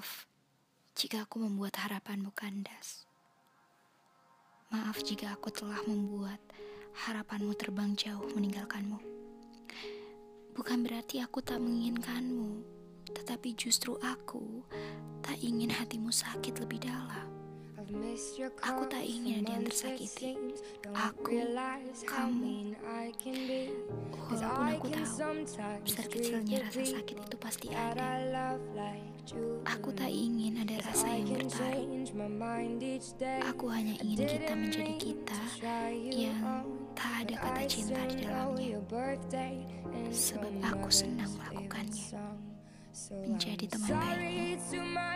Maaf jika aku membuat harapanmu kandas. Maaf jika aku telah membuat harapanmu terbang jauh meninggalkanmu. Bukan berarti aku tak menginginkanmu, tetapi justru aku tak ingin hatimu sakit lebih dalam. Aku tak ingin ada yang tersakiti. Aku, kamu. Walaupun aku tahu, besar kecilnya rasa sakit itu pasti ada. Aku tak ingin ada rasa yang bertaruh. Aku hanya ingin kita menjadi kita yang tak ada kata cinta di dalamnya. Sebab aku senang melakukannya. Menjadi teman baikmu.